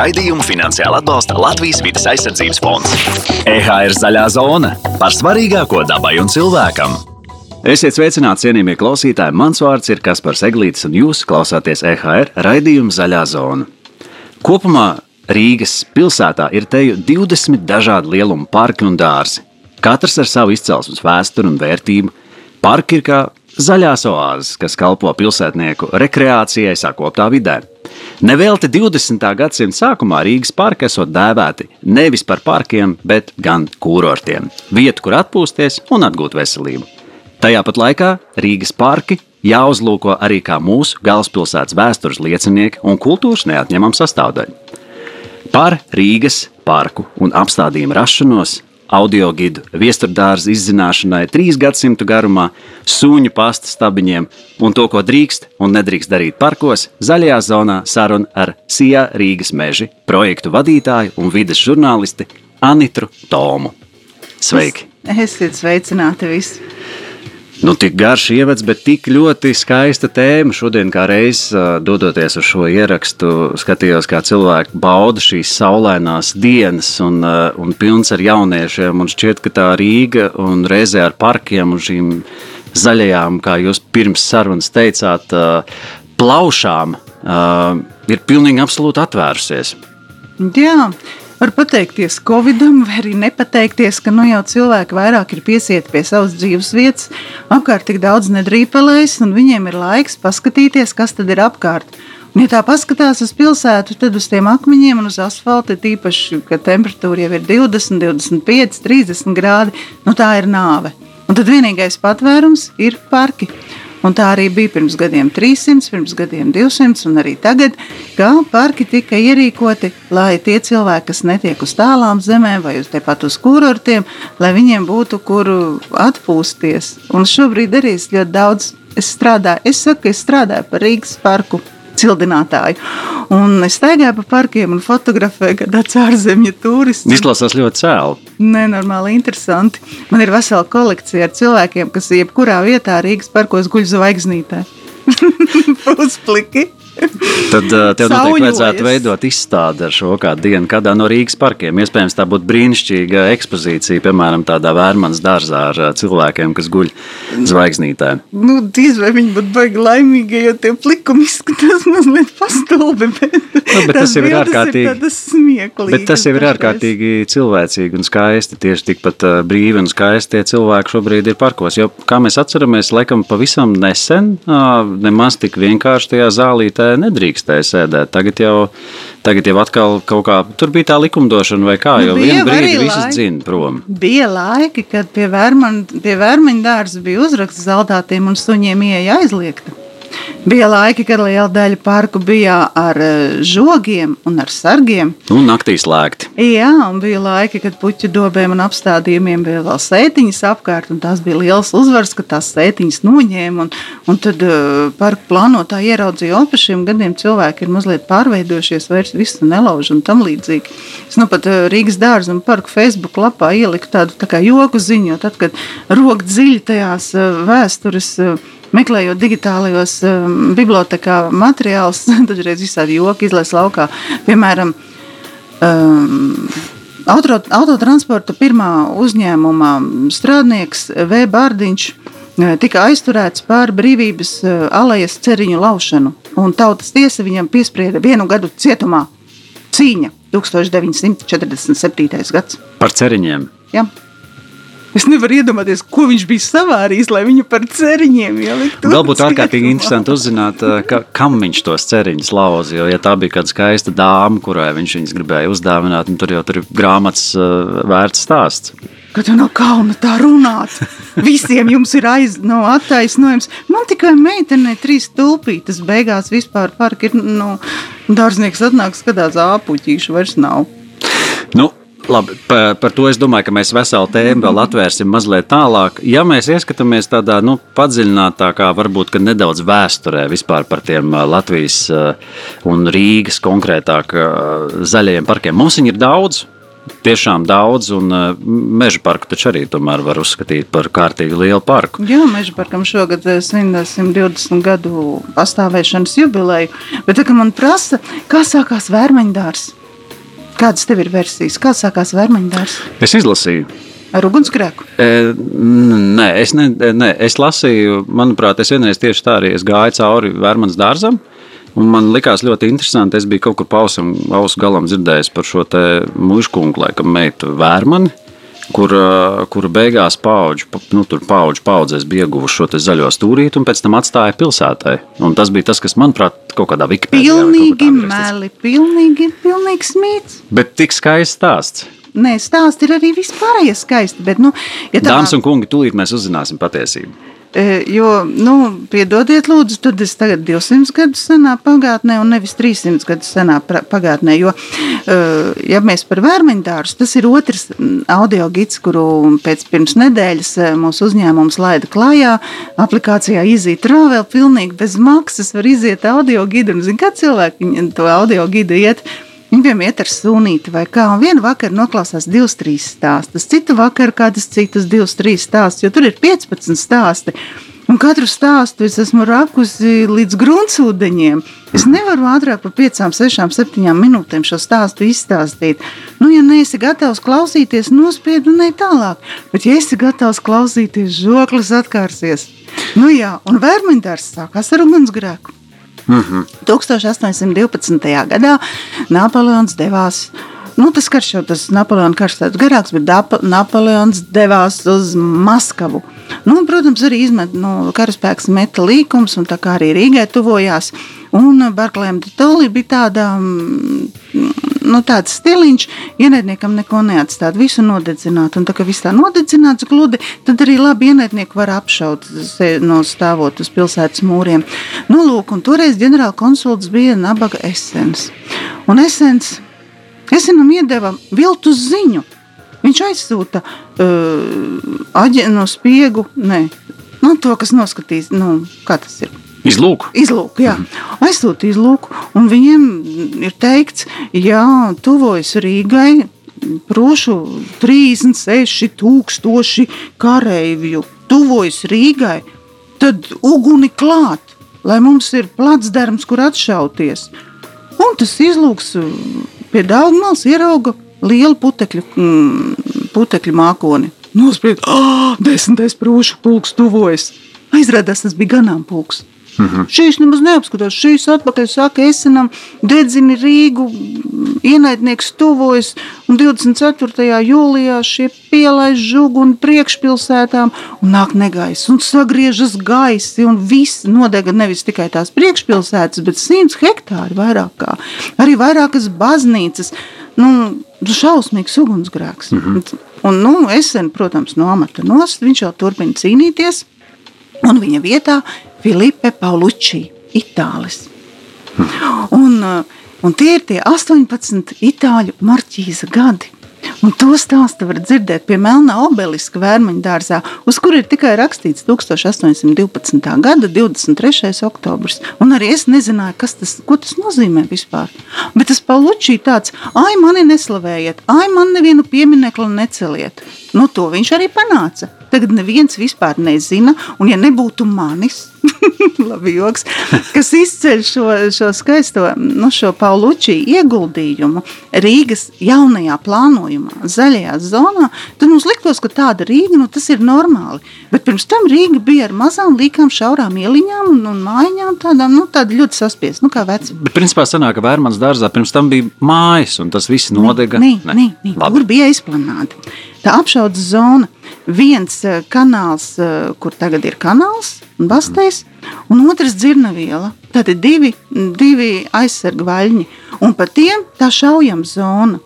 Raidījumu finansiāli atbalsta Latvijas vidas aizsardzības fonds. EHR zaļā zona par svarīgāko dabai un cilvēkam. Esiet sveicināti, cienījamie klausītāji. Mans vārds ir Kaspars Eglītis, un jūs klausāties EHR raidījuma Zaļā zona. Kopumā Rīgas pilsētā ir teju 20 dažādu lielumu parki un dārzi. Katrs ar savu izcelsmes vēsturi un vērtību. Parki ir kā zaļās oāzes, kas kalpo pilsētnieku rekreācijai sakoptā vidē. Nevelti 20. gadsimta sākumā Rīgas parki esot dēvēti nevis par parkiem, bet gan kūrortiem - vietu, kur atpūsties un atgūt veselību. Tajā pat laikā Rīgas parki jāuzlūko arī kā mūsu galvaspilsētas vēstures liecinieki un kultūras neatņemama sastāvdaļa. Par Rīgas parku un apstādījumu rašanos audio gidu viesturdārza izzināšanai trīs gadsimtu garumā, suņu pasta stabiņiem un to, ko drīkst un nedrīkst darīt parkos, zaļajā zonā saruna ar Sijā Rīgas meži projektu vadītāju un vides žurnālisti Anitru Tomu. Sveiki! Esiet sveicināti visi! Nu, tik garš ievads, bet tik ļoti skaista tēma. Šodien, kā reizes dodoties uz šo ierakstu, skatījos, kā cilvēki bauda šīs saulainās dienas un, un pilns ar jauniešiem. Un šķiet, ka tā Rīga un reizē ar parkiem un šīm zaļajām, kā jūs pirms sarunas teicāt, plaušām ir pilnīgi absolūti atvērusies. Jā, Var pateikties Covidam, vai arī nepateikties, ka nu jau cilvēki vairāk ir piesieti pie savas dzīves vietas, apkārt tik daudz nedrīpelējas, un viņiem ir laiks paskatīties, kas tad ir apkārt. Un, ja tā paskatās uz pilsētu, tad uz tiem akmeņiem un uz asfalta, tīpaši, kad temperatūra jau ir 20, 25, 30 grādi, nu tā ir nāve. Un tad vienīgais patvērums ir parki. Un tā arī bija pirms gadiem 300, pirms gadiem 200, un arī tagad, kā parki tika ierīkoti, lai tie cilvēki, kas netiek uz tālām zemēm vai uz tepat uz kurortiem, lai viņiem būtu kur atpūsties. Un šobrīd arī es ļoti daudz es strādāju. Es saku, ka es strādāju par Rīgas parku cildinātāju. Un es staigāju pa parkiem un fotografēju, kad tāds ārzemju turists. Izklausās ļoti cēli. Nenormāli interesanti. Man ir vesela kolekcija ar cilvēkiem, kas jebkurā vietā Rīgas parkos guļ zvaigznītē. Puspliki. Tad uh, tev noteikti vajadzētu veidot izstādi ar šo kādu dienu, kādā no Rīgas parkiem. Iespējams, tā būtu brīnišķīga ekspozīcija, piemēram, tādā vērmanas dārzā ar uh, cilvēkiem, kas guļ zvaigznītē. Nu, diez vai viņi būtu baigi laimīgi, jo tie plikumi izskatās mazliet pastulbi. Bet, nu, bet tas jau ir ārkārtīgi. Ir bet tas jau ir ārkārtīgi cilvēcīgi un skaisti. Tieši tikpat uh, brīvi un skaisti tie cilvēki šobrīd ir parkos. Jo, kā mēs atceramies, laikam pavisam nesen, nemaz tik vienkārši tajā zālītē nedrīkstēja sēdēt. Tagad jau, tagad jau atkal kaut kā tur bija tā likumdošana, vai kā, jo nu, vienu brīdi visas dzina prom. Bija laiki, kad pie, vērman, pie vērmeņa dārza bija uzraksts zeltātiem un suņiem ieeja aizliegta. Bija laiki, kad liela daļa parku bija ar eh, žogiem un ar sargiem. Un naktī slēgti. Jā, un bija laiki, kad puķu dobēm un apstādījumiem bija vēl sētiņas apkārt. Tas bija liels uzvars, ka tās sētiņas noņēma. Un, un tad uh, parku plānotāji ieraudzīja, ka šiem gadiem cilvēki ir mazliet pārveidojušies, vairs visu nelauž un tam līdzīgi. Es nu pat uh, Rīgas dārza un parku Facebook lapā ieliku tādu tā kā joku ziņu, tad, kad rokt dziļi tajās vēstures. Uh, meklējot digitālajos um, bibliotekā materiālus, dažreiz visādi joki izlaiž laukā. Piemēram, um, auto, autotransporta pirmā uzņēmuma strādnieks V. Bārdiņš uh, tika aizturēts par brīvības uh, alejas ceriņu laušanu, un tautas tiesa viņam piesprieda vienu gadu cietumā. Cīņa 1947. gads. Par ceriņiem? Jā. Ja. Es nevaru iedomāties, ko viņš bija savārījis, lai viņu par ceriņiem ieliktu. Vēl būtu ārkārtīgi interesanti uzzināt, eh, ka, kam viņš tos ceriņus lauza. Jo, ja tā bija kāda skaista dāma, kurai viņš viņus gribēja uzdāvināt, tad tur jau tur ir grāmatas uh, vērts stāsts. Ka tu nav kauna tā runāt. Visiem jums ir aiz, no attaisnojums. Man tikai meitenei trīs tulpītas beigās vispār parki ir, nu, dārznieks atnāk skatās āpuķīšu, vairs nav. Nu, Labi, par, par to es domāju, ka mēs veselu tēmu vēl atvērsim mazliet tālāk. Ja mēs ieskatāmies tādā nu, padziļinātākā, varbūt nedaudz vēsturē vispār par tiem Latvijas un Rīgas konkrētāk zaļajiem parkiem, mums viņi ir daudz. Tiešām daudz, un meža parku taču arī var uzskatīt par kārtīgi lielu parku. Jā, meža parkam šogad svinēsim 20 gadu pastāvēšanas jubileju. Bet, tā, man prasa, kā sākās vērmeņdārs? Kādas tev ir versijas? Kā sākās Vērmaņdārs? Es izlasīju. Ar ugunsgrēku? E, nē, es, ne, nē, es lasīju, manuprāt, es vienreiz tieši tā arī gāju cauri Vērmanas dārzam. Man likās ļoti interesanti. Es biju kaut kur pausam, ausu galam dzirdējis par šo mužkungu, laikam, meitu Vērmani kur, kur beigās paudžu, nu, paudžu paudzēs bija ieguvuši šo zaļo stūrīti un pēc tam atstāja pilsētai. Un tas bija tas, kas, manuprāt, kaut kādā Wikipēdijā pilnīgi meli, pilnīgi, pilnīgi smīts. Bet tik skaists stāsts. Nē, stāsti ir arī vispārējie skaisti. Bet, nu, ja tā... Dāmas un kungi, tūlīt mēs uzzināsim patiesību. E, jo, nu, piedodiet, lūdzu, tad es tagad 200 gadus senā pagātnē, un nevis 300 gadus senā pagātnē. Jo, e, ja mēs par vērmeņu dārstu, tas ir otrs audio gids, kuru pēc pirms nedēļas e, mūsu uzņēmums laida klājā. Aplikācijā iziet rāvēl pilnīgi bez maksas, var iziet audio gidu, un zin, kā cilvēki to audio gidu iet. Viņam iet ar sunīti vai kā. Un vienu vakaru noklausās divas, trīs stāstus, citu vakaru kādas citas divas, trīs stāstus, jo tur ir 15 stāsti. Un katru stāstu es esmu rakusi līdz gruntsūdeņiem. Es nevaru ātrāk par 5, 6, 7 minūtēm šo stāstu izstāstīt. Nu, ja neesi gatavs klausīties, nospied un ne tālāk. Bet, ja esi gatavs klausīties, žoklis atkārsies. Nu jā, un vērmeņdārs sākās ar ugunsgrēku. Mm -hmm. 1812. gadā Napoleons devās. Nu, tas karš jau tas Napoleona karš tāds garāks, bet Napoleons devās uz Maskavu. Nu, protams, arī izmet, nu, karaspēks meta līkums, un tā kā arī Rīgai tuvojās. Un Barklējiem Tolī bija tāda nu, tāds stiliņš, ienaidniekam neko neatstāt, visu nodedzināt. Un tā kā viss tā nodedzināts gludi, tad arī labi ienaidnieki var apšaut no stāvot uz pilsētas mūriem. Nu, lūk, un toreiz ģenerāla konsults bija Nabaga Esens. Un Esens Esenam iedeva viltus ziņu. Viņš aizsūta uh, aģentu no spiegu, ne, nu, to, kas noskatīs, nu, kā tas ir Izlūku. Izlūku, jā. Aizsūta izlūku, un viņiem ir teikts, jā, tuvojas Rīgai prošu 36 tūkstoši kareivju, tuvojas Rīgai, tad uguni klāt, lai mums ir placdarms, kur atšauties. Un tas izlūks pie Daugmals ierauga lielu putekļu, mm, putekļu mākoni. Nospried, ah, desmitais prūšu pulks tuvojas. Aizrādās tas bija ganāmpulks. Mm -hmm. Šīs nemaz neapskatās. Šīs atpakaļ saka, esenam, dedzini Rīgu, ienaidnieks tuvojas, un 24. jūlijā šie pielaiž žuguni priekšpilsētām, un nāk negaiss, un sagriežas gaisi, un viss nodega nevis tikai tās priekšpilsētas, bet 100 hektāri vairāk kā. Arī vairākas baznīcas. Nu, šausmīgs ugunsgrēks. Mm -hmm. Un, nu, Esen, protams, no amata nost, viņš jau turpina cīnīties, un viņa vietā Filipe Paulucci, Itālis. Un, uh, un tie ir tie 18 itāļu marķīza gadi. Un to stāstu var dzirdēt pie Melnā obeliska vērmaņu dārzā, uz kur ir tikai rakstīts 1812. gada 23. oktobris. Un arī es nezināju, kas tas, tas nozīmē vispār. Bet tas Paulučī tāds, ai, mani neslavējiet, ai, man nevienu pieminekli neceliet. Nu, to viņš arī panāca. Tagad neviens vispār nezina, un ja nebūtu manis, labi joks, kas izceļ šo, šo skaisto, nu, šo Paulučī ieguldījumu Rīgas jaunajā plānojumā, zaļajā zonā, tad mums liktos, ka tāda Rīga, nu, tas ir normāli. Bet pirms tam Rīga bija ar mazām līkām, šaurām ieliņām un, un mājiņām, tādām, nu, tāda ļoti saspiesta, nu, kā veci. Bet principā sanāk, ka Vērmans dārzā pirms tam bija mājas, un tas viss nodega. Nē, nē, nē, tur bija izplanāta. Tā apšaudas zona, viens eh, kanāls, eh, kur tagad ir kanāls un bastējs, un otrs dzirnaviela. Tad ir divi, divi aizsarga vaļņi, un pa tiem tā šaujam zona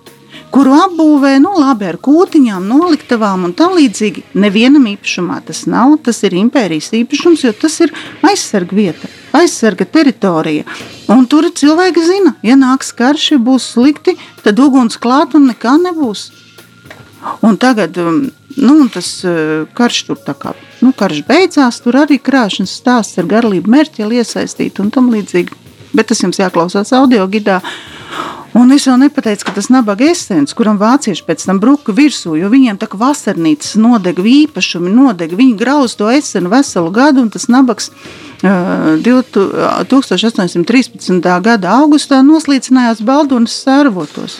kuru apbūvē nu, labi ar kūtiņām, noliktavām un tā līdzīgi. Nevienam īpašumā tas nav, tas ir impērijas īpašums, jo tas ir aizsarga vieta, aizsarga teritorija. Un tur cilvēki zina, ja nāks karš, ja būs slikti, tad uguns klāt un nekā nebūs. Un tagad um, nu, tas uh, karš tur kā, nu, karš beidzās, tur arī krāšņas stāsts ar garlību mērķi iesaistīti un tam līdzīgi. Bet tas jums jāklausās audio gidā. Un es vēl nepateicu, ka tas nabaga esens, kuram vācieši pēc tam bruka virsū, jo viņiem tā kā vasarnīcas nodega īpašumi, nodega viņi grauz to esenu veselu gadu, un tas nabaks uh, 1813. gada augustā noslīcinājās Baldunas sērvotos.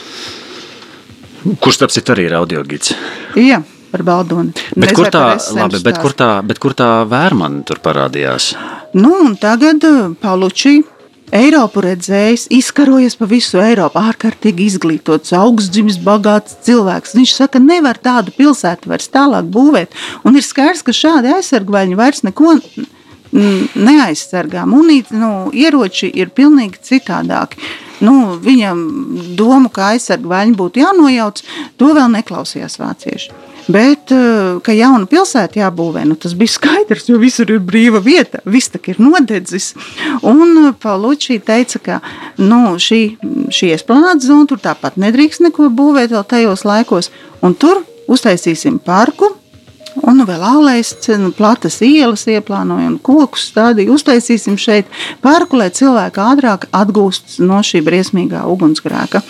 Kurš starp citu arī ir audiogids? Jā, par Baldoni. Bet Nezvai kur tā, labi, bet kur tā, bet kur tā vērmana tur parādījās? Nu, un tagad uh, Paulučī Eiropu redzējis, izkarojies pa visu Eiropu, ārkārtīgi izglītots, augstdzimis, bagāts cilvēks. Viņš saka, nevar tādu pilsētu vairs tālāk būvēt. Un ir skaidrs, ka šādi aizsargvaļi vairs neko neaizsargā. Munīti, nu, ieroči ir pilnīgi citādāki. Nu, viņam domu, ka aizsargvaļi būtu jānojauc, to vēl neklausījās vācieši. Bet, eh, ka jaunu pilsētu jābūvē, nu, tas bija skaidrs, jo visur ir brīva vieta. Viss tā ir nodedzis. Un Paulučī teica, ka nu, šī, šī esplanāta zona tur tāpat nedrīkst neko būvēt vēl tajos laikos. Un tur uztaisīsim parku. Un vēl aulēs, nu, platas ielas ieplānoja un kokus stādīja. Uztaisīsim šeit parku, lai cilvēki ātrāk atgūstas no šī briesmīgā ugunsgrēka.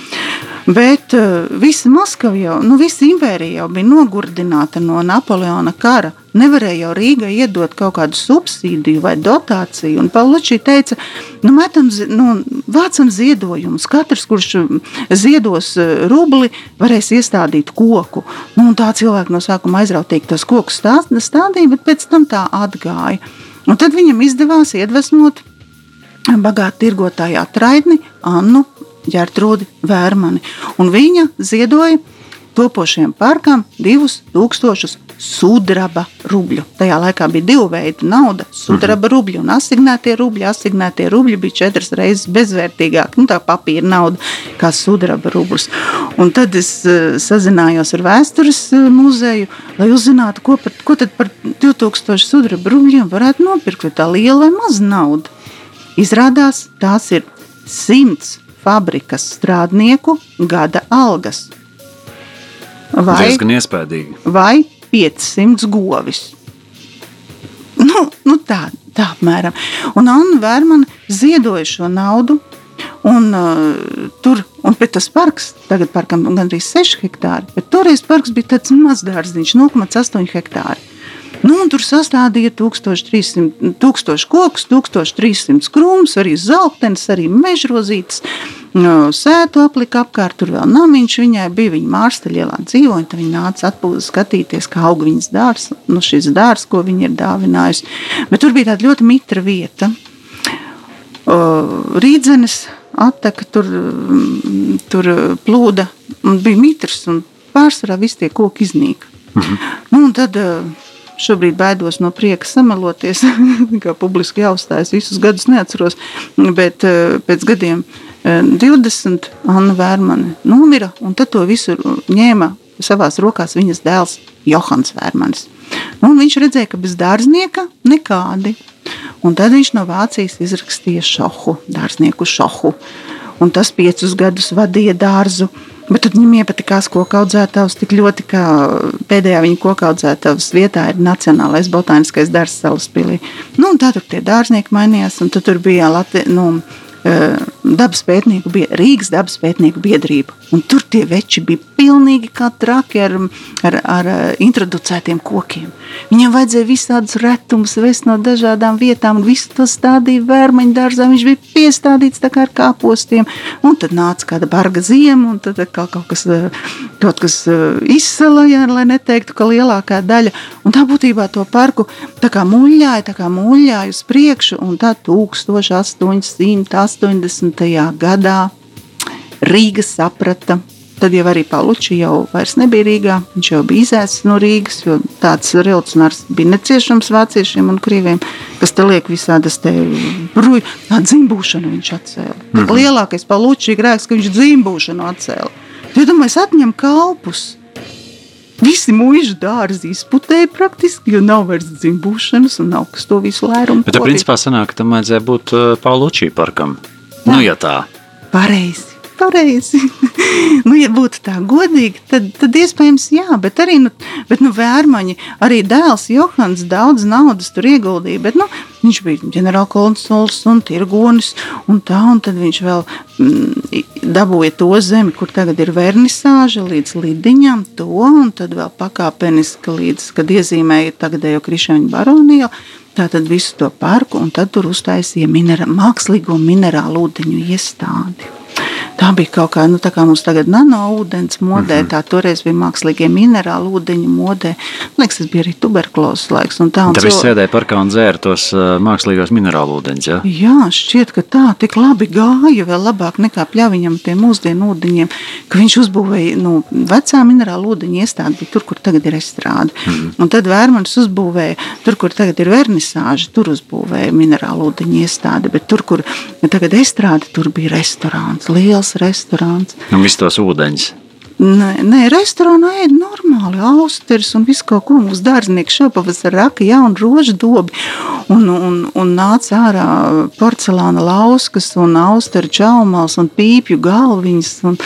Bet uh, visa Maskava jau, nu, visa impērija jau bija nogurdināta no Napoleona kara. Nevarēja jau Rīgai iedot kaut kādu subsīdiju vai dotāciju. Un Paulučī teica, nu, metam, nu, vācam ziedojumus. Katrs, kurš ziedos eh, rubli, varēs iestādīt koku. Nu, tā cilvēki no sākuma aizrautīgi tos kokus stā- stādīja, bet pēc tam tā atgāja. Un tad viņam izdevās iedvesmot bagātu tirgotāju atraitni Annu Gertrūdi Vērmani. Un viņa ziedoja topošiem parkam 2000 sudraba rubļu. Tajā laikā bija divi veidi nauda - sudraba rubļi un asignētie rubļi. Asignētie rubļi bija četras reizes bezvērtīgāki, nu, tā papīra nauda, kā sudraba rublis. Un tad es uh, sazinājos ar vēstures uh, muzeju, lai uzzinātu, ko, par, ko tad par 2000 sudraba rubļiem varētu nopirkt, vai tā liela vai maza nauda. Izrādās, tās ir simts fabrikas strādnieku gada algas. Vai, vai 500 govis. Nu, nu tā, tā apmēram. Un Anna Vērmana ziedoja šo naudu. Un, uh, tur bija tas parks, tagad parkam gandrīz 6 hektāri, bet toreiz parks bija tāds mazs dārziņš, 0,8 hektāri. Nu, tur sastādīja 1300 1000 kokus, 1300 krūmus, arī zeltens, arī mežrozītes. Nu, Sētu aplika apkārt, tur vēl namiņš viņai bija. Viņa mārsta lielā dzīvoja, tad viņa nāca atpūst skatīties, kā aug viņas dārs, nu šis dārs, ko viņa ir dāvinājusi. Bet tur bija tāda ļoti mitra vieta. Rīdzenes atteka tur, tur plūda un bija mitrs un pārsvarā visi tie koki iznīka. Mhm. Nu, un tad uh, šobrīd baidos no prieka sameloties, kā publiski jāuzstājas. Visus gadus neatceros, bet uh, pēc gadiem uh, 20 Anna Vērmane nomira un tad to visu ņēma savās rokās viņas dēls Johans Vērmanis. Nu, un viņš redzēja, ka bez dārznieka nekādi. Un tad viņš no Vācijas izrakstīja šohu, dārznieku šohu. Un tas piecus gadus vadīja dārzu. Bet tad viņam iepatikās koku audzētājs tik ļoti, ka pēdējā viņa koku audzētājs vietā ir Nacionālais botāniskais dārzs Salaspīlī. Nu, tā tur tie dārznieki mainījās, un tur bija Latvijas. Nu, dabas pētnieku, Rīgas dabas pētnieku biedrība. Un tur tie veči bija pilnīgi kā traki ar, ar, ar introducētiem kokiem. Viņam vajadzēja visādus retumus vest no dažādām vietām, un visu to stādīja vērmaņu dārzā. Viņš bija piestādīts tā kā ar kāpostiem, un tad nāca kāda barga ziema, un tad kā kaut kas, kaut kas izsalāja, lai neteiktu, ka lielākā daļa. Un tā būtībā to parku tā kā muļāja, tā kā muļāja uz priekšu, un tā 1880. gadā Rīga saprata. Tad jau arī Paluči jau nebija Rīgā. Viņš jau bija izēsts no Rīgas, jo tāds revolucionārs bija neciešams vāciešiem un krieviem, kas te liek visādas te bruju. Tā dzimbūšanu viņš atcēla. Mm -hmm. Lielākais Paluči grēks, ka viņš dzimbūšanu atcēla. Ja domāju, atņem kalpus. Visi mūža dārzi izputēja praktiski, jo nav vairs dzimbūšanas un nav kas to visu lērumu. Bet, tā, principā, sanāk, tam vajadzēja būt uh, Paulučī parkam. Tā. Nu, ja tā. Pareizi. Pareizi. nu, ja būtu tā godīgi, tad, tad iespējams jā, bet arī nu, bet, nu, vērmaņi, arī dēls Johans daudz naudas tur ieguldīja. Bet, nu, viņš bija ģenerālkonsuls un tirgonis, un tā, un tad viņš vēl mm, dabūja to zemi, kur tagad ir vernisāža līdz lidiņam, to, un tad vēl pakāpeniski līdz, kad iezīmēja tagadējo Krišaņu baroniju. Tātad visu to parku, un tad tur uztaisīja minerā, mākslīgo minerālu ūdeņu iestādi. Tā bija kaut kā, nu, tā kā mums tagad nano ūdens modē, mm -hmm. tā toreiz bija mākslīgie minerāli ūdeņi modē. Liekas, tas bija arī tuberkulozes laiks. Un tā, un Tā viss sēdēja parkā un dzēra tos uh, mākslīgos minerālu ūdeņus. Ja? Jā, šķiet, ka tā tik labi gāja, vēl labāk nekā pļaviņam tiem mūsdienu ūdeņiem, ka viņš uzbūvēja, nu, vecā minerālu ūdeņa iestāde bija tur, kur tagad ir estrāde. Mm. Un tad Vērmanis uzbūvēja, tur, kur tagad ir vernisāža, tur uzbūvēja minerālu ūdeņa iestāde, bet tur, kur tagad estrāde, tur bija restorāns, liels restorāns. Un visus tos ūdeņus. Nē, nē restorānā ēd normāli, austeris un visu kaut ko. Mums dārznieks šopavasar raka jaunu rožu dobi un, un, un nāca ārā porcelāna lauskas un austeru čaumals un pīpju galviņas un,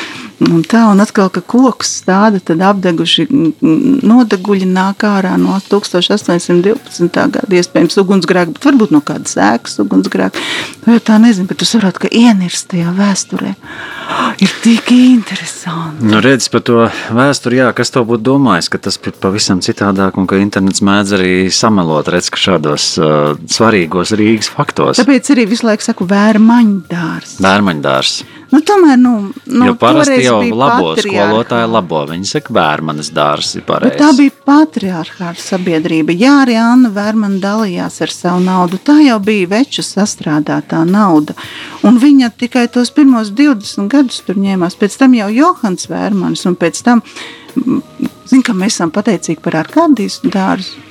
un tā. Un atkal, ka koks stāda, tad apdeguši nodeguļi nāk ārā no 1812. gada. Iespējams ugunsgrēki, bet varbūt no kādas ēkas ugunsgrēki. Vai tā nezinu, bet tu saproti, ka ienirst tajā vēsturē ir tik interesanti. Nu, redz par to vēsturi, jā, kas to būtu domājis, ka tas ir pavisam citādāk un ka internets mēdz arī samelot, redz, šādos uh, svarīgos Rīgas faktos. Tāpēc arī visu laiku saku vērmaņdārs. Vērmaņdārs. Nu, tomēr, nu, nu, jo parasti jau labo skolotāji labo. Viņi saka, vērmanis dārs ir pareizs. tā bija patriarchāta sabiedrība. Jā, arī Anna Vērmana dalījās ar savu naudu. Tā jau bija veču sastrādātā nauda. Un viņa tikai tos pirmos 20 gadus tur ņēmās. Pēc tam jau Johans Vērmanis un pēc tam, zin, ka mēs esam pateicīgi par Arkādijas dārzu.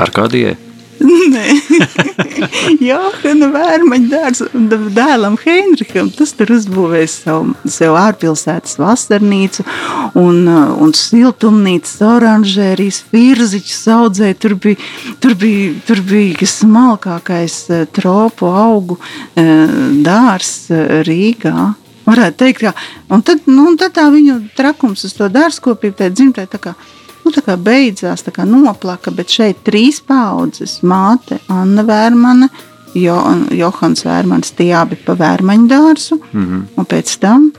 Ar kādiem? Nē, Johana Vērmaņa dārza dēlam Heinricham. Tas tur uzbūvēja savu, sev ārpilsētas vasarnīcu un, uh, un siltumnīcas oranžērijas, firziķus audzēja. Tur bija, tur bija, tur bija smalkākais uh, tropu augu uh, dārs Rīgā. Varētu teikt, ka tad, nu, tad tā viņu trakums uz to dārzkopību, tā dzimtai tā kā nu, tā kā beidzās, tā kā noplaka, bet šeit trīs paudzes - māte, Anna Vērmane, jo, Johans Vērmans, tie abi pa Vērmaņu dārzu, mm -hmm. un pēc tam,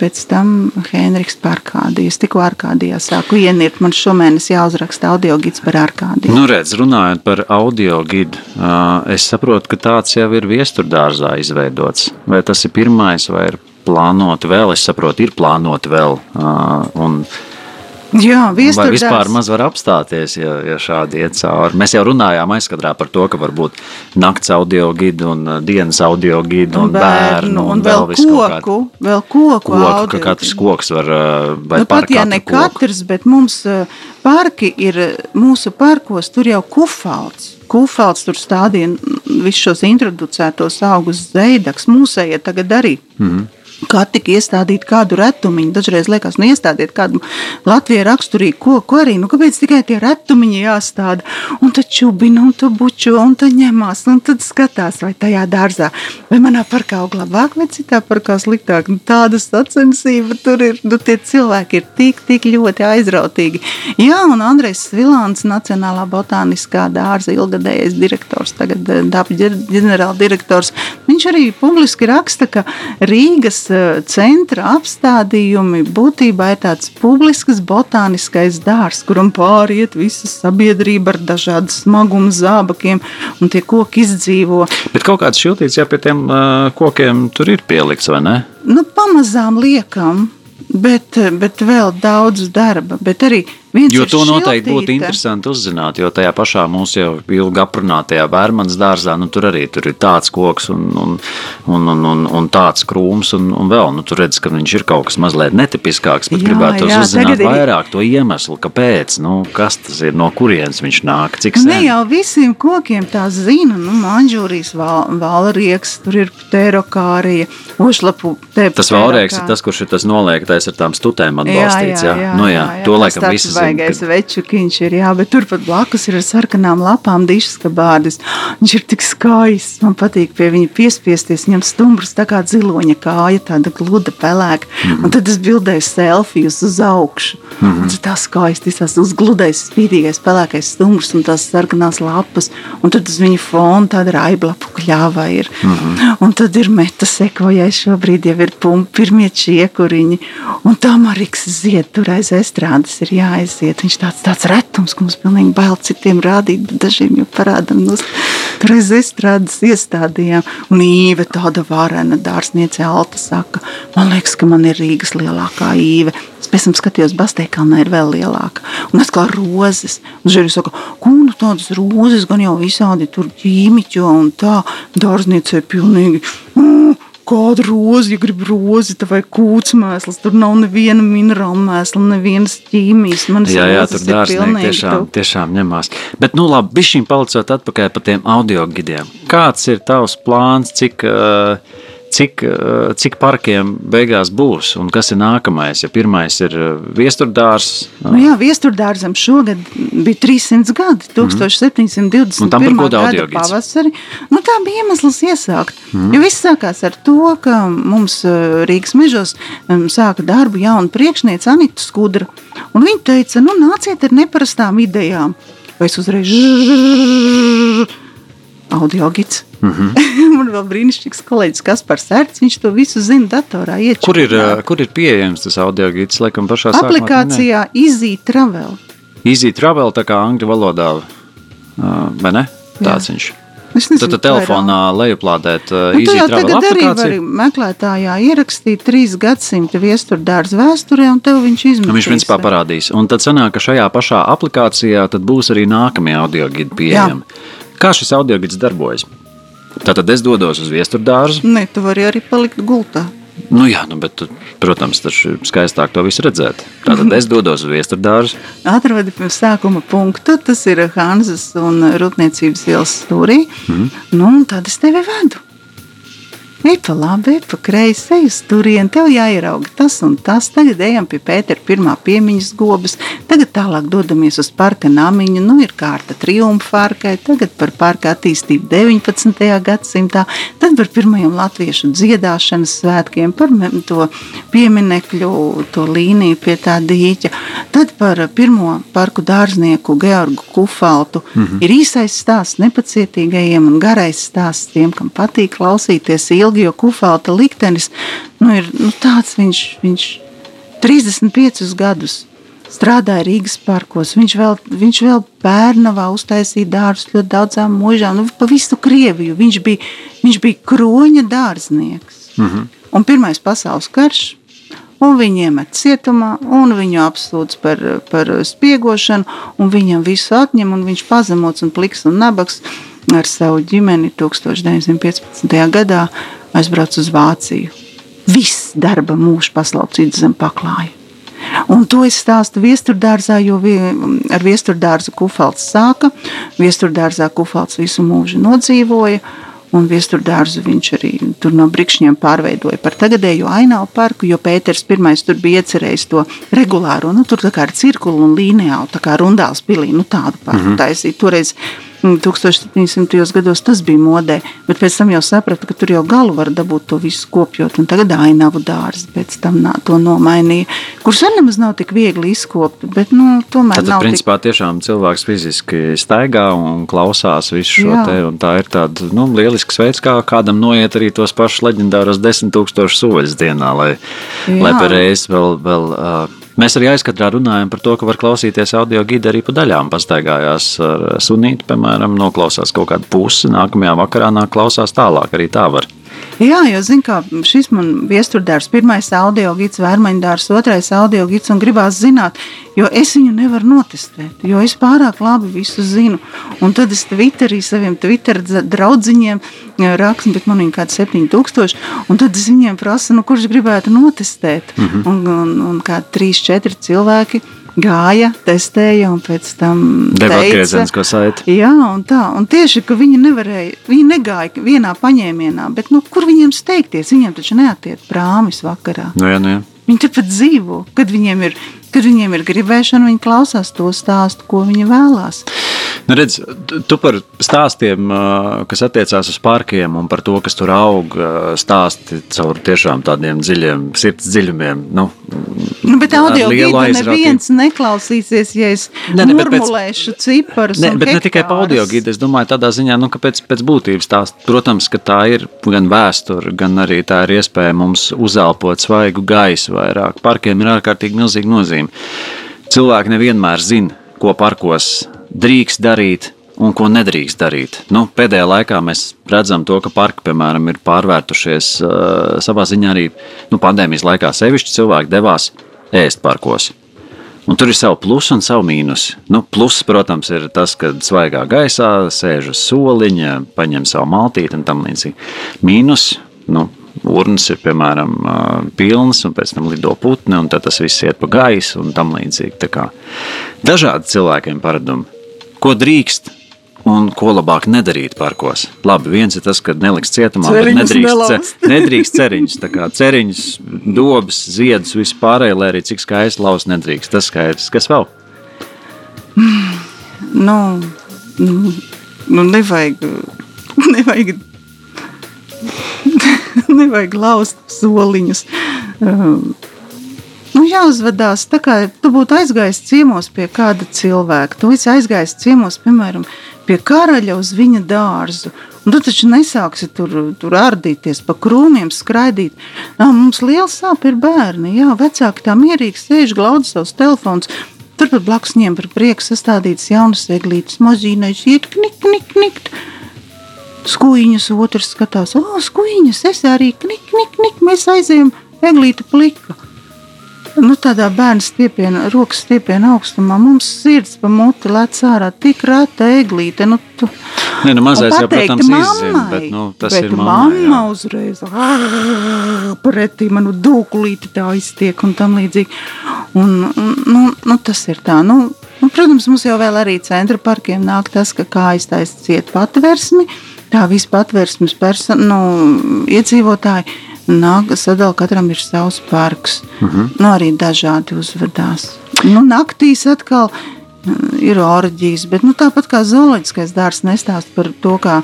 pēc tam Henriks par Arkādiju. Es tikko Arkādijā sāku ienirt, man šomēnes jāuzraksta audio gids par Arkādiju. Nu, redz, runājot par audio gidu, es saprotu, ka tāds jau ir viesturdārzā izveidots. Vai tas ir pirmais, vai ir plānoti vēl? Es saprotu, ir plānoti vēl. Un Jā, vai viestur vispār maz var apstāties, ja, ja šādi iet cauri? Mēs jau runājām aizkadrā par to, ka var būt nakts audio gidu un ā, dienas audio gidu un, un bērnu un vēl viss kaut kādi koku, vēl koku, koku, ka audio katrs gidu. koks var ā, vai Nu, par pat ja ne katru koku. katrs, bet mums eh, parki ir mūsu parkos, tur jau kufalds. Kufalds tur stādīja visus šos introducētos augus zeidaks. Mūsējie tagad arī. Mm. -hmm. Kā tika iestādīt kādu retumiņu, dažreiz liekas, nu iestādiet kādu Latvijai raksturīgu koku arī, nu kāpēc tikai tie retumiņi jāstāda, un tad čubina, un tad bučo, un tad ņemās, un tad skatās, vai tajā dārzā, vai manā parkā aug labāk, vai citā parkā sliktāk. Nu, tāda sacensība tur ir, nu tie cilvēki ir tik, tik ļoti aizrautīgi. Jā, un Andrejs Vilāns, Nacionālā botāniskā dārza ilgadējais direktors, tagad eh, ģer- ģenerāldirektors, viņš arī publiski raksta, ka Rīgas centra apstādījumi būtībā ir tāds publisks botāniskais dārs, kuram pāriet visa sabiedrība ar dažādu smagumu zābakiem, un tie koki izdzīvo. Bet kaut kāds šiltīts jau pie tiem ā, kokiem tur ir pielikts, vai ne? Nu, pamazām liekam, bet, bet vēl daudz darba. Bet arī viens Jo to noteikti būtu šiltīte. interesanti uzzināt, jo tajā pašā mūsu jau ilgi aprunātajā vērmanas dārzā, nu, tur arī tur ir tāds koks un, un, un, un, un, un tāds krūms, un, un vēl, nu, tur redz, ka viņš ir kaut kas mazliet netipiskāks, bet Jā, gribētu jā, uzzināt tagad ir- vairāk to iemeslu, kāpēc, nu, kas tas ir, no kurienes viņš nāk, cik Ne sen. jau visiem kokiem tā zina, nu, manžūrijas val, valrieks, tur ir pterokārija, ošlapu te Tas valrieks ir tas, kurš ir tas noliektais ar tām stutēm atbalstīts, jā? Nu, jā, to laikam visi zina. Baigais ka- večukiņš ir, jā, bet turpat blakus ir ar sarkanām lapām dišas kabārdas. Viņš ir tik skaists, man patīk pie viņa piespiesties, viņam stumbrus tā kā ziloņa kāja, tāda gluda pelēka. Mm Mhm. -hmm. Un tad es bildēju selfijas uz augšu. Mm -hmm. Tas tā skaisti, tas uzgludējis spīdīgais pelēkais stumbrs un tās sarkanās lapas. Un tad uz viņa fona tāda raiblapu kļāva ir. Mm Mhm. -hmm. Un tad ir meta sekojai šobrīd jau ir pumpi, pirmie čiekuriņi. Un tā Mariks zied tur aiz estrādes ir jāaiziet. Aiziet. Viņš tāds, tāds retums, ka mums pilnīgi bail citiem rādīt, bet dažiem jau parādam. Nos, tur aiz estrādes iestādījām. Un īve tāda varena dārzniece Alta saka, man liekas, ka man ir Rīgas lielākā īve. Es pēc tam skatījos, Basteikalnā ir vēl lielāka. Un atkal rozes. Un žēri saka, ko nu tādas rozes gan jau visādi tur ķīmiķo un tā. Dārzniece pilnīgi. Mm, kāda roze, ja grib rozi, tad vai kūts mēsls. Tur nav neviena minerāla mēsla, nevienas ķīmijas. Manas Jā, jā, tur dārznieki tiešām, tu- tiešām ņemās. Bet, nu labi, bišķiņ palicot atpakaļ pa tiem audio gidiem. Kāds ir tavs plāns, cik, uh, cik, uh, cik parkiem beigās būs un kas ir nākamais? Ja pirmais ir uh, viesturdārs, Nu jā, viesturdārzam šogad bija 300 gadi, 1720. Un tam par gada pavasari. Nu, tā bija iemesls iesākt. Mm. Jo viss sākās ar to, ka mums eh, Rīgas mežos sāka darbu jauna priekšniece Anita Skudra. Un viņa teica, nu nāciet ar neparastām idejām. Vai es uzreiz audiogids. Mm Mhm. -hmm. Man vēl brīnišķīgs kolēģis Kaspars Sērts, viņš to visu zina datorā. Iečakarā. kur ir, uh, kur ir pieejams tas audio gids? Laikam pašā. Aplikācijā Easy Travel. Easy Travel, tā kā angļu valodā, uh, vai ne? Tāds viņš. Es Tad tu telefonā lejuplādēt uh, Nu, Easy Travel tagad arī aplikāciju. meklētājā ierakstīt trīs gadsimta viesturdārs vēsturē, un tev viņš izmetīs. Nu, viņš principā parādīs. Un tad sanāk, ka šajā pašā aplikācijā tad būs arī nākamie audio gidi pieejami. Kā šis audio gids darbojas? Tātad es dodos uz viesturdārzu. Ne, tu vari arī palikt gultā. Nu, jā, nu, bet, protams, tas ir skaistāk to visu redzēt. Tātad es dodos uz viesturdārzu. Atrodi pirms sākuma punktu, tas ir Hanzas un Rūpniecības ielas stūrī. Mm. Nu, un tad es tevi vedu. Ej pa labi, ej pa kreisi, ej uz turieni, tev jāierauga tas un tas. Tagad ejam pie Pētera pirmā piemiņas gobas, tagad tālāk dodamies uz parka namiņu, nu ir kārta triumfa arkai, tagad par parka attīstību 19. gadsimtā, tad par pirmajiem latviešu dziedāšanas svētkiem, par to pieminekļu, to līniju pie tā dīķa, tad par pirmo parku dārznieku Georgu Kufaltu. Mm -hmm. Ir īsais stāsts nepacietīgajiem un garais stāsts tiem, kam patīk klausīties ilgi, jo Kufalta liktenis nu, ir nu, tāds, viņš, viņš 35 gadus strādāja Rīgas parkos. Viņš vēl, viņš vēl Pērnavā uztaisīja dārzus ļoti daudzām mūžām, nu, pa visu Krieviju. Viņš bija, viņš bija kroņa dārznieks. Mm -hmm. Un Pirmais pasaules karš. Un viņu iemet cietumā, un viņu apsūdz par, par spiegošanu, un viņam visu atņem, un viņš pazemots un pliks un nabaks ar savu ģimeni 1915. gadā aizbrauc uz Vāciju. Viss darba mūžs paslaupīts zem paklāja. Un to es stāstu viesturdārzā, jo vi, ar viesturdārzu Kufalds sāka. Viesturdārzā Kufalds visu mūžu nodzīvoja. Un viesturdārzu viņš arī tur no brikšņiem pārveidoja par tagadējo ainavu parku, jo Pēters I tur bija iecerējis to regulāro, nu tur tā kā ar cirkulu un līnijālu, tā kā rundāls pilī, nu tādu parku mm -hmm. taisīt. Toreiz 1700. gados tas bija modē, bet pēc tam jau sapratu, ka tur jau galu var dabūt to visu kopjot, tagad ainavu dārzi pēc tam nā, to nomainīja, kurus arī nemaz nav tik viegli izkopt, bet, nu, tomēr Tad, nav principā, tiešām cilvēks fiziski staigā un klausās visu šo Jā. te. Tā ir tāda nu, lielisks veids, kā kādam noiet arī tos pašus leģendāros desmit tūkstošus soļus dienā, lai, Jā. lai pareizi vēl. vēl uh, Mēs arī aizkadrā runājam par to, ka var klausīties audio gidi arī pa daļām. Pastaigājās ar sunīti, piemēram, noklausās kaut kādu pusi, nākamajā vakarā nāk klausās tālāk. Arī tā var. Jā, jo zinu, kā šis man viesturdārs, pirmais audio gids, vērmaņdārs, otrais audio gids, un gribās zināt, jo es viņu nevaru notestēt, jo es pārāk labi visu zinu. Un tad es Twitterī saviem Twitter draudziņiem eh, rakstu, bet man viņa kāda 7000, un tad es viņiem prasu, nu, kurš gribētu notestēt. Mm. -hmm. Un, un, un kā 3-4 cilvēki gāja, testēja un pēc tam Deva teica, atgriezienisko saiti. Jā, un tā. Un tieši, ka viņi nevarēja, viņi negāja vienā paņēmienā, bet nu, kur viņiem steigties? Viņiem taču neatiet prāmis vakarā. Nu, jā, nu, jā. Viņi turpat dzīvo. Kad viņiem ir, kad viņiem ir gribēšana, viņi klausās to stāstu, ko viņi vēlās. Nu, redz, tu- par stāstiem, kas attiecās uz parkiem un par to, kas tur aug, stāsti caur tiešām tādiem dziļiem sirds dziļumiem. Nu, Nu, bet audio aizrautību. neviens neklausīsies, ja es Ne, ne, bet pēc- murmulēšu ciparus Ne, bet ne tikai par audio hektārus. gidu. Es domāju, tādā ziņā, nu, ka pēc, pēc būtības tās, protams, ka tā ir gan vēsture, gan arī tā ir iespēja mums uzelpot svaigu gaisu vairāk. Parkiem ir ārkārtīgi milzīga nozīme. cilvēki nevienmēr zina, ko parkos drīkst darīt un ko nedrīkst darīt. Nu, pēdējā laikā mēs redzam, to, ka parki, piemēram, ir pārvērtušies uh, savā ziņā arī nu, pandēmijas laikā. Sevišķi cilvēki devās ēst parkos. Un tur ir savi plusi un savi mīnusi. Nu, pluss, protams, ir tas, ka svaigā gaisā sēž uz soliņa, paņem savu maltīti un tam līdzīgi. Mīnus, nu, urnas ir piemēram pilnas, un pēc tam lido putni, un tas viss iet pa gaisu un tam līdzīgi. Dažādi cilvēkiem paradumi. Ko drīkst un ko labāk nedarīt parkos. Labi, viens ir tas, ka neliks cietumā, Ceriņus bet nedrīkst, ce, nedrīkst ceriņus. Tā kā ceriņus, dobas, ziedus, vispārējo, lai arī cik skaisti laust nedrīkst. Tas skaidrs. Kas vēl? Nu, nu, nu nevajag, nevajag, nevajag laust soliņus. Um, Nu, jāuzvedās tā, kā tu būtu aizgājis ciemos pie kāda cilvēka. Tu esi aizgājis ciemos, piemēram, pie karaļa uz viņa dārzu. Un tu taču nesāksi tur, tur ardīties pa krūmiem, skraidīt. Nā, mums liels sāp ir bērni. Jā, vecāki tā mierīgi sēž, glauda savus telefonus. Turpat blakus viņiem par prieku sastādītas jaunas eglītes, mazīnais iet knik, knik, knik. Skuiņas otrs skatās, o, skuiņas, es arī knik, knik, knik, mēs aizējam eglīte plika. Nu, tādā bērna stiepiena, rokas stiepiena augstumā mums sirds pa muti lec ārā tik reta eglīte. Nu, tu, Ne, nu, mazais jau, protams, izzina, bet nu, tas bet ir mamma mamma. uzreiz "Ā, pretī manu dūkulīti tā iztiek un tam līdzīgi. Un, nu, nu, tas ir tā. Nu, nu, protams, mums jau vēl arī centra parkiem nāk tas, ka kājas taisa ciet patversmi. Tā viss patversmes perso- nu, iedzīvotāji nāk, sadala katram ir savs parks. Uh -huh. nu, arī dažādi uzvedās. Nu, naktīs atkal mm, ir orģijas, bet nu, tāpat kā zooloģiskais dārsts nestāst par to, kā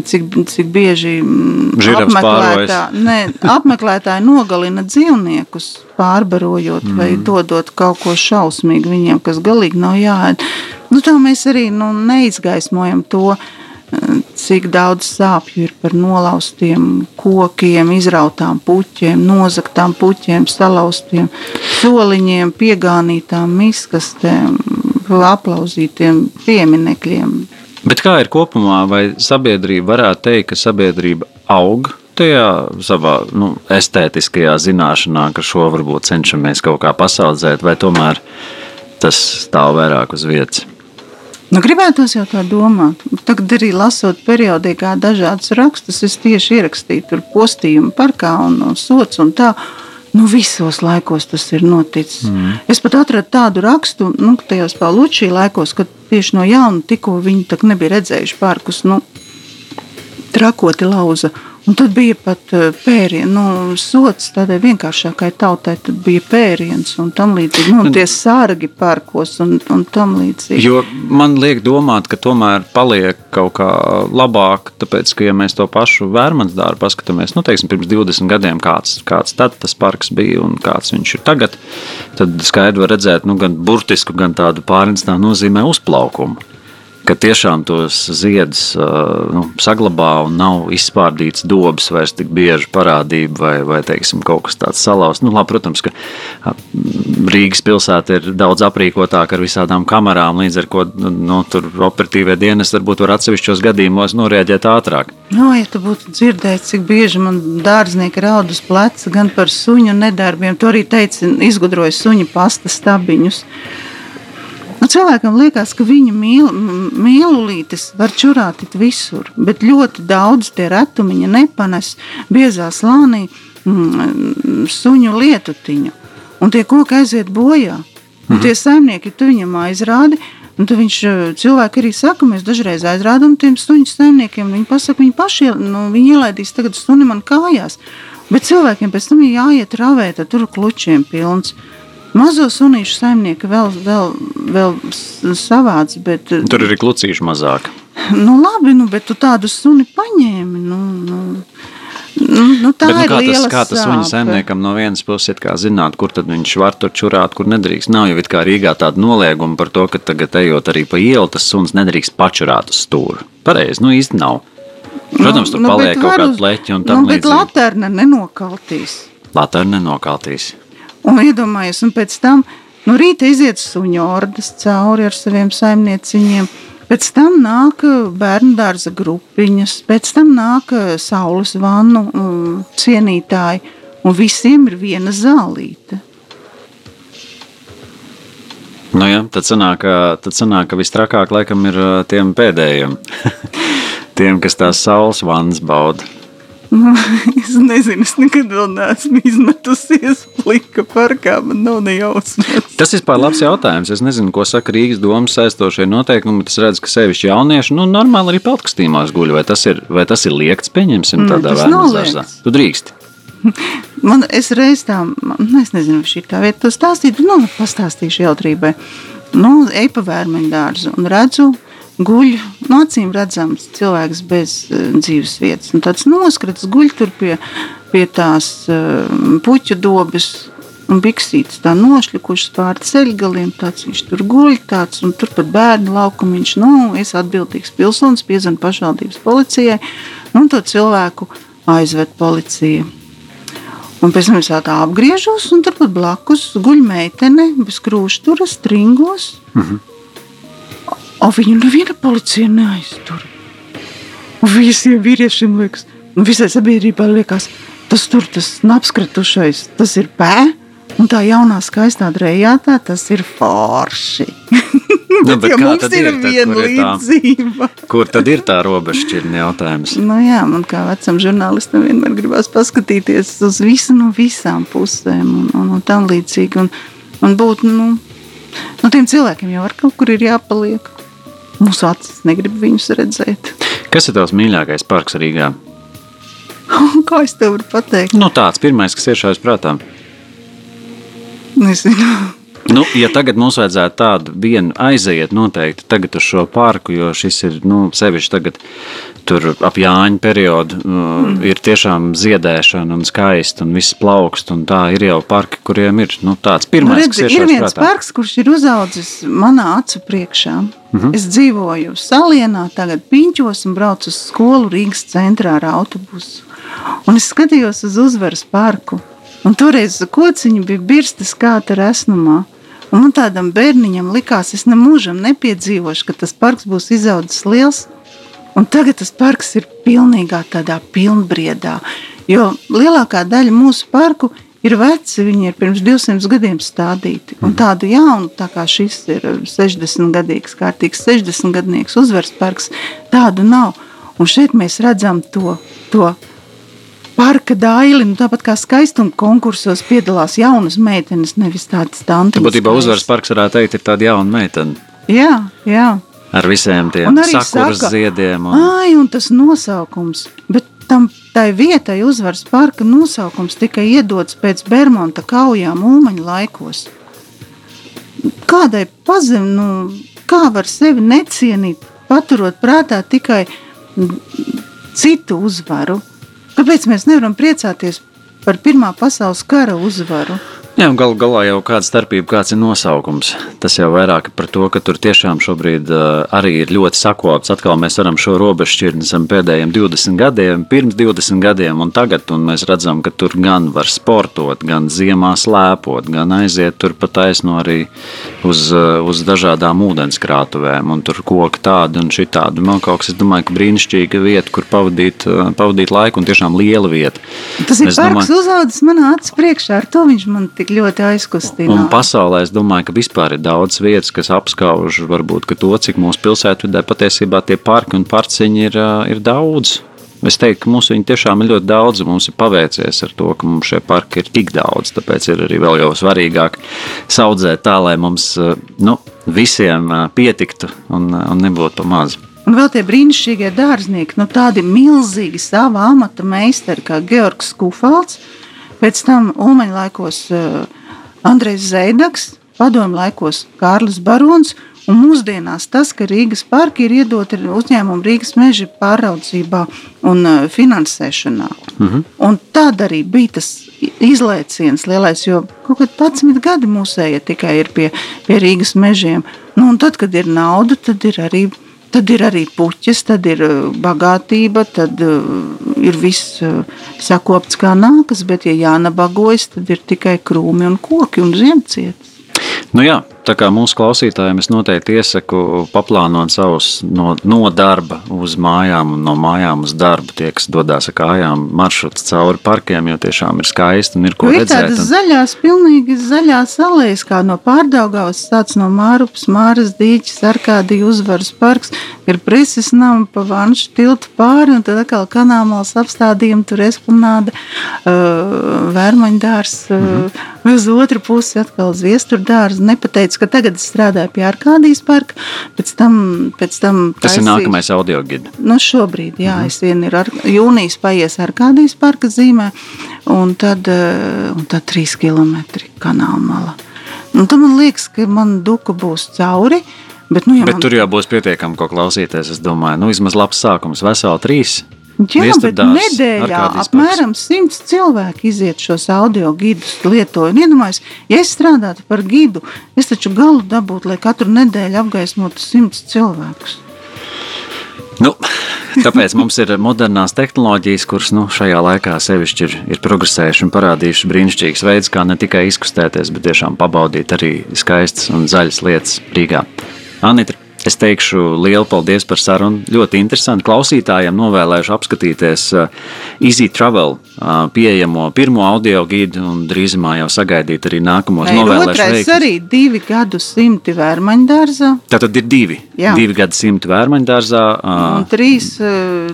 cik, cik bieži mm, apmeklētā- ne, apmeklētāji nogalina dzīvniekus, pārbarojot mm. vai dodot kaut ko šausmīgu viņiem, kas galīgi nav jāēd. Nu, tā mēs arī nu, neizgaismojam to, eh, cik daudz sāpju ir par nolaustiem kokiem, izrautām puķiem, nozaktām puķiem, salauztiem soliņiem, piegānītām miskastēm, aplauzītiem pieminekļiem. Bet kā ir kopumā, vai sabiedrība varētu teikt, ka sabiedrība aug tajā savā nu, estētiskajā zināšanā, ka šo varbūt cenšamies kaut kā pasaudzēt, vai tomēr tas stāv vairāk uz vietas? Nu, gribētos jau tā domāt. Tagad arī lasot periodikā dažādas rakstus, es tieši ierakstīju tur postījumu parkā un, un sots un tā. Nu, visos laikos tas ir noticis. Mm. Es pat atradu tādu rakstu, nu, tajos Paulučī laikos, kad tieši no jauna tikko viņi nebija redzējuši parkus. Nu, trakoti lauza. Un tad bija pat eh, pēriens, nu, sots tādai vienkāršākai tautai. Tad bija pēriens un tam līdzīgi. Nu, un tie sārgi parkos un, un tam līdzīgi. Jo man liek domāt, ka tomēr paliek kaut kā labāk, tāpēc, ka, ja mēs to pašu vērmans dārbu paskatāmies, nu, teiksim, pirms 20 gadiem, kāds, kāds tad tas parks bija un kāds viņš ir tagad, tad skaidri var redzēt nu, gan burtisku, gan tādu pārnestā nozīmē uzplaukumu. Ka tiešām tos ziedus uh, nu, saglabā un nav izspārdīts dobas vairs tik bieži parādība vai, vai teiksim, kaut kas tāds salauzts. Nu, labi, protams, ka ap, Rīgas pilsēta ir daudz aprīkotāka ar visādām kamerām, līdz ar to nu, tur operatīvie dienas varbūt var atsevišķos gadījumos norēģēt ātrāk. No, ja tu būtu dzirdējis, cik bieži man dārznieki raud uz pleca gan par suņu nedarbiem, to arī teica, izgudroja suņu pasta stabiņus. Nu, cilvēkam liekas, ka viņa mīl, mīlulītes var čurāt visur, bet ļoti daudz tie retumiņi nepanes biezā slānī mm, suņu lietutiņu. Un tie koki aiziet bojā. Un tie saimnieki, tu viņam aizrādi, un tad viņš eh, cilvēki arī saka, mēs dažreiz aizrādām tiem suņu saimniekiem. Viņi pasaka, viņi paši nu, viņi ielaidīs tagad suni man kājās. Bet cilvēkiem pēc tam ir jāiet ravēt, tad tur klučiem pilns. Mazo sunīšu saimnieki vēl, vēl, vēl savāds, bet, Tur ir arī klucīši mazāk. nu labi, nu, bet tu tādu suni paņēmi, nu, nu, nu, nu tā Bet, nu, ir kā tas, liela kā tas sāpe. saimniekam no vienas puses ir zināt, kur viņš var tur čurāt, kur nedrīkst. Nav jau kā Rīgā tāda nolieguma par to, ka tagad ejot arī pa ielu, tas suns nedrīkst pačurāt uz stūra. Pareizi, nu īsti nav. Protams, tur paliek bet kaut kāda pleķa un tam nu, bet līdzīgi. laterna nenokaltīs. Latvija nenokaltīs. Un iedomājies, un pēc tam No rīta iziet suņu ordas cauri ar saviem saimnieciņiem. Pēc tam nāk bērnu dārza grupiņas, pēc tam nāk saules vannu um, cienītāji, un visiem ir viena zālīte. Nu, jā, tad sanāk, tad sanāk, ka vistrakāk laikam ir ā, tiem pēdējiem. tiem, kas tās saules vannas bauda. Nu, es nezinu, es nekad vēl neesmu izmetusies plika parkā, man nav nejausmas. Tas ir labs jautājums. Es nezinu, ko saka Rīgas domas saistošie noteikumi, bet es redzu, ka sevišķi jaunieši nu, normāli arī peltkastīmās guļ. Vai tas ir, vai tas ir liekts, pieņemsim, Mm, tādā dārzā? liekts. Tu drīkst. Man, es reiz tā, man, nu, es nezinu, vai šī tā vieta, to stāstīt, bet, nu, pastāstīšu jautrībai. Nu, eju pa vērmeņu dārzu un redzu, guļ, no acīm redzams cilvēks bez uh, dzīves vietas. Un tāds noskrits guļ tur pie, pie tās uh, puķu dobes un biksītes tā nošļikušas pār ceļgaliem. Tāds viņš tur guļ, tāds, un tur pat bērnu laukumiņš. Nu, es atbildīgs pilsonis, piezvanu pašvaldības policijai, nu, un to cilvēku aizved policija. Un pēc tam es tā apgriežos, un turpat blakus guļ meitene bez krūšturas, stringos. Mm O viņu neviena policija neaiztur. Un visiem vīriešiem liekas, un visai sabiedrībai liekas, tas tur tas apskritušais, tas ir pē. Un tā jaunā, skaistā drējātā, tas ir forši. Nu, bet kā mums ir ir, tad, kur vienlīdzība. Kur tad ir tā robežšķirne jautājums? Nu, jā, man kā vecam žurnālistam vienmēr gribās paskatīties uz visu no visām pusēm un, un, un tam līdzīgi. Un, un būt nu, nu, tiem cilvēkiem jau ar kaut kur ir jāpaliek. Mūsu acis negrib viņus redzēt. Kas ir tavs mīļākais parks Rīgā? Kā es tev varu pateikt? Nu, tāds pirmais, kas iešāvis prātā. Nezinu. Nu, ja tagad mums vajadzētu tādu vienu aiziet, noteikti tagad uz šo parku, jo šis ir nu, sevišķi tagad. Tur ap Jāņa periodu mm. ir tiešām ziedēšana un skaisti, un viss plaukst. un Tā ir jau parki, kuriem ir nu, tāds Nu, pirmais, redzi, kas ir viens prātā. parks, kurš ir uzaudzis manā acu priekšā. Mm. -hmm. Es dzīvoju Salienā, tagad Piņķos un braucu uz skolu Rīgas centrā ar autobusu. Un es skatījos uz uzvaras parku. Un toreiz kociņi bija birstas kā ar esnumā. Un man tādam bērniņam likās, es nemūžam nepiedzīvošu, ka tas parks būs izaudzis liels. Un tagad tas parks ir pilnīgā tādā pilnbriedā. Jo lielākā daļa mūsu parku ir veci, viņi ir pirms 200 gadiem stādīti. Un tādu jaunu, tā kā šis ir 60 gadīgs, kārtīgs 60 gadnieks uzvaras parks, tādu nav. Un šeit mēs redzam to. to Parka daili, nu, tāpat kā skaistuma konkursos piedalās jaunas meitenes, nevis tādas tantes. Būtībā uzvaras parks varētu teikt, ir tāda jauna meitene Jā, jā. Ar visiem tiem sakuras saka, ziediem. Un... Ai, un tas nosaukums. Bet tam tai vietai uzvaras parka nosaukums tika iedots pēc Bermuda kaujām Ulmaņa laikos. Kādai pazem, nu, kā var sevi necienīt, paturot prātā tikai citu uzvaru? Kāpēc mēs nevaram priecāties par Pirmā pasaules kara uzvaru? Jā, galu galā jau kāda starpība, kāds ir nosaukums. Tas jau vairāk par to, ka tur tiešām šobrīd uh, arī ir ļoti sakopts. Atkal mēs varam šo robežu šķirni zem pēdējiem 20 gadiem, pirms 20 gadiem un tagad, un mēs redzam, ka tur gan var sportot, gan ziemā slēpot, gan aiziet tur pat taisno arī uz, uh, uz dažādām ūdenskrātuvēm, un tur koki tādi un šitādi. Man kaut kas, es domāju, ka brīnišķīga vieta, kur pavadīt, uh, pavadīt laiku, un tiešām liela vieta. Tas ir Es parks uzaudzis manā acu priekšā, ar to viņš man tik ļoti aizkustina. Un pasaulē es domāju, ka vispār ir daudz vietas, kas apskauž varbūt ka to, cik mūsu pilsētvidē patiesībā tie parki un parciņi ir, ir daudz. Es teiktu, ka mums viņi tiešām ir ļoti daudz, un mums ir paveicies ar to, ka mums šie parki ir tik daudz. Tāpēc ir arī vēl jau svarīgāk saudzēt tā, lai mums nu, visiem pietiktu un, un nebūtu pa maz. Un vēl tie brīnišķīgie dārznieki, nu tādi milzīgi savā amata meistari, kā Georgs Kufalds, pēc tam Ulmaņa laikos uh, Andrejs Zeidaks, padomu laikos Kārlis Barons, un mūsdienās tas, ka Rīgas parki ir iedoti uzņēmumu Rīgas meža pāraudzībā un uh, finansēšanā. Mhm. Un tad arī bija tas izlaiciens lielais, jo kaut kad 11 gadi mūsēja tikai ir pie, pie Rīgas mežiem. Nu, un tad, kad ir nauda, tad ir arī Tad ir arī puķis, tad ir uh, bagātība, tad uh, ir viss uh, sakopts kā nākas, bet, ja jānabagojas, tad ir tikai krūmi un koki un ziemcietis. Nu jā, tā kā mūsu klausītājiem es noteikti iesaku paplānot savus no, no darba uz mājām un no mājām uz darbu. Tie, kas dodas ar kājām maršruts cauri parkiem, jo tiešām ir skaisti un ir ko ir redzēt. tādas Un, zaļās, pilnīgi zaļās alējas, kā no pārdaugavas, tāds no Mārupas, Māras dīķis, Arkādija uzvaras parks, ir preses nama pa vanšu tiltu pāri, un tad atkal kanāmals apstādījumi, tur esplanāda, uh, vērmaņdārs, uh, mm -hmm. Uz otru pusi atkal zviesturdārs. Nepateicu, ka tagad es strādāju pie Arkādijas parka, pēc tam, pēc tam tas ir taisīšu- nākamais audio gids. Nu, šobrīd, jā, mm -hmm. es vienu ir ar, jūnijas paies ar kādijas parka zīmē, un tad, eh, un tad trīs kilometri kanāla malā. Un tad man liekas, ka man duka būs cauri, bet, nu, ja Bet man, tur jau būs pietiekami, ko klausīties. Es domāju, nu vismaz labs sākums, veseli trīs. Jā, bet Viesturdārs, nedēļā apmēram simts cilvēki iziet šos audio gidus lietojot. Iedomājieties, ja es strādātu par gidu, es taču galu dabūtu, lai katru nedēļu apgaismotu simts cilvēkus. Nu, tāpēc mums ir modernās tehnoloģijas, kuras nu, šajā laikā sevišķi ir, ir progresējušas un parādījušas brīnišķīgs veids, kā ne tikai izkustēties, bet tiešām pabaudīt arī skaistas un zaļas lietas Rīgā. Anita, es teikšu lielu paldies par sarunu. Ļoti interesanti. Klausītājiem novēlēšu apskatīties uh, Easy Travel uh, pieejamo pirmo audio gidu un drīzumā jau sagaidīt arī nākamos novēlēšu otrais veiktus. arī divi gadu simti vērmaņdārzā. Tātad ir divi. Jā. Divi gadi simti vērmaņdārzā. uh, Un trīs,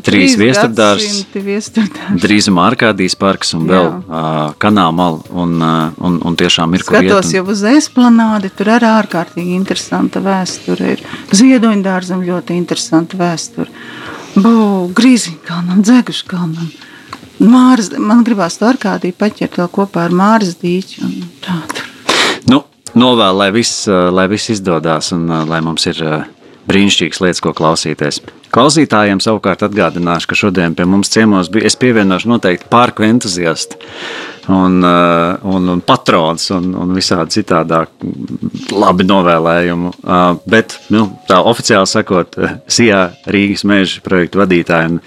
Trīs gadsimti viesturdārs. Drīzumā Arkādijas parks un vēl uh, kanāla un, un, un tiešām ir kur iet. Skatos jau uz esplanādi, tur arī ārkārtīgi interesanta vēsture ir. Ziedoņdārzam ļoti interesanta vēsture. Grīziņkalnam, Dzeguškalnam. Māras, man gribās to Arkādiju paķert vēl kopā ar tā tur. Nu, novēl, lai viss, lai viss izdodas un lai mums ir brīnišķīgas lietas, ko klausīties. Klausītājiem savukārt atgādināšu, ka šodien pie mums ciemos bija. Es pievienošu noteikti parku entuziastu un, uh, un, un patrons un, un visādi citādāk labi novēlējumi. Uh, Bet nu, tā oficiāli sakot, Sijā Rīgas meža projektu vadītāja un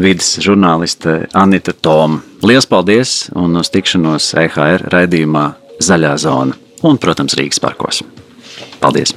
vidas žurnāliste Anita Toma. Lielas paldies un uz tikšanos EHR raidījumā Zaļā zona un, protams, Rīgas parkos. Paldies!